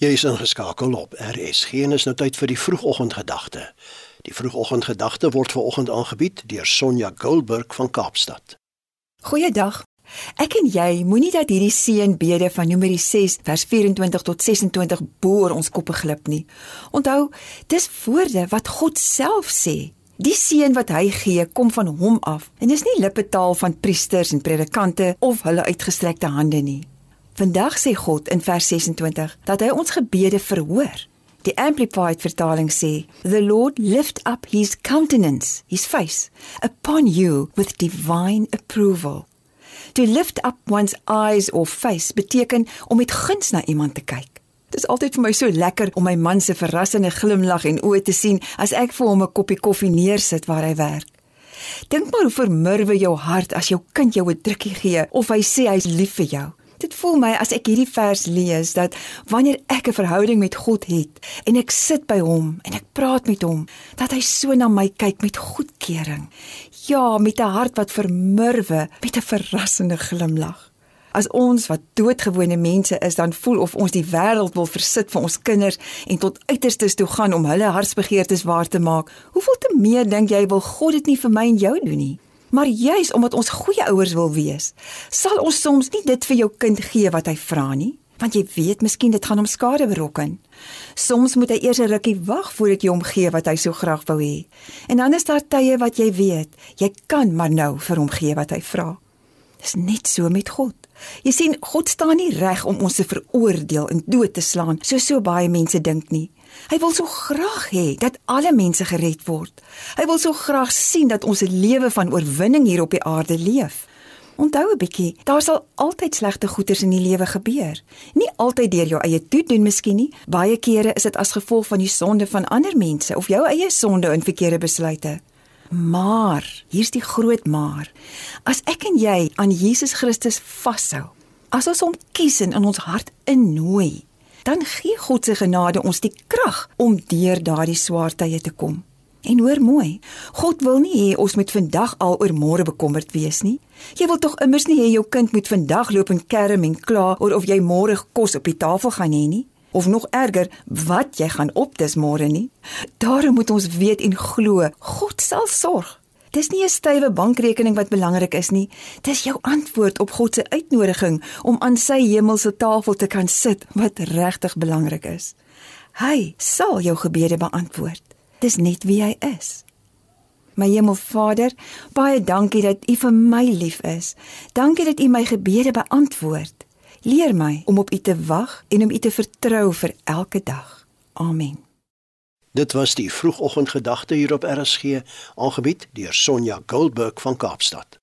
Jy is ingeskakel op RSG en is nou tyd vir die vroegoggendgedagte. Die vroegoggendgedagte word veraloggend aangebied deur Sonja Goldberg van Kaapstad. Goeiedag. Ek en jy moenie dat hierdie seënbede van Numeri 6 vers 24 tot 26 boor ons koppe glip nie. Onthou, dis woorde wat God self sê. Die seën wat hy gee, kom van hom af en is nie lippetaal van priesters en predikante of hulle uitgestrekte hande nie. Vandag sê God in vers 26 dat hy ons gebede verhoor. Die Amplified vertaling sê, "The Lord lift up his countenance, his face, upon you with divine approval." To lift up one's eyes or face beteken om met guns na iemand te kyk. Dit is altyd vir my so lekker om my man se verrassende glimlag en oë te sien as ek vir hom 'n koppie koffie neersit waar hy werk. Dink maar hoe vermurwe jou hart as jou kind jou 'n drukkie gee of hy sê hy's lief vir jou. Dit voel my as ek hierdie vers lees dat wanneer ek 'n verhouding met God het en ek sit by hom en ek praat met hom, dat hy so na my kyk met goedkeuring. Ja, met 'n hart wat vermurwe, met 'n verrassende glimlag. As ons wat doodgewone mense is, dan voel of ons die wêreld wil versit vir ons kinders en tot uiterstes toe gaan om hulle hartsbegeertes waar te maak. Hoeveel te meer dink jy wil God dit nie vir my en jou doen nie? Maar juis omdat ons goeie ouers wil wees, sal ons soms nie dit vir jou kind gee wat hy vra nie, want jy weet miskien dit gaan hom skade berokken. Soms moet hy eers 'n rukkie wag voordat jy hom gee wat hy so graag wou hê. En dan is daar tye wat jy weet, jy kan maar nou vir hom gee wat hy vra. Dis net so met God. Jy sien, God staan nie reg om ons te veroordeel en dood te slaan, soos so baie mense dink nie. Hy wil so graag hê dat alle mense gered word. Hy wil so graag sien dat ons 'n lewe van oorwinning hier op die aarde leef. Onthou 'n bietjie, daar sal altyd slegte goeders in die lewe gebeur. Nie altyd deur jou eie toedoen miskien nie. Baie kere is dit as gevolg van die sonde van ander mense of jou eie sonde en verkeerde besluite. Maar, hier's die groot maar. As ek en jy aan Jesus Christus vashou, as ons hom kies en in ons hart innooi, dan gee God se genade ons die krag om deur daardie swaar tye te kom. En hoor mooi, God wil nie hê ons moet vandag al oor môre bekommerd wees nie. Jy wil tog immers nie hê jou kind moet vandag loop en kerm en kla oor of jy môre kos op die tafel gaan hê nie of nog erger wat jy gaan opdis môre nie. Daarom moet ons weet en glo, God sal sorg. Dis nie 'n stywe bankrekening wat belangrik is nie. Dis jou antwoord op God se uitnodiging om aan sy hemelse tafel te kan sit wat regtig belangrik is. Hy sal jou gebede beantwoord. Dis net wie hy is. My Hemelvader, baie dankie dat U vir my lief is. Dankie dat U my gebede beantwoord. Leer my om op U te wag en om U te vertrou vir elke dag. Amen. Dit was die vroegoggendgedagte hier op RSG, aangebied deur Sonja Goldberg van Kaapstad.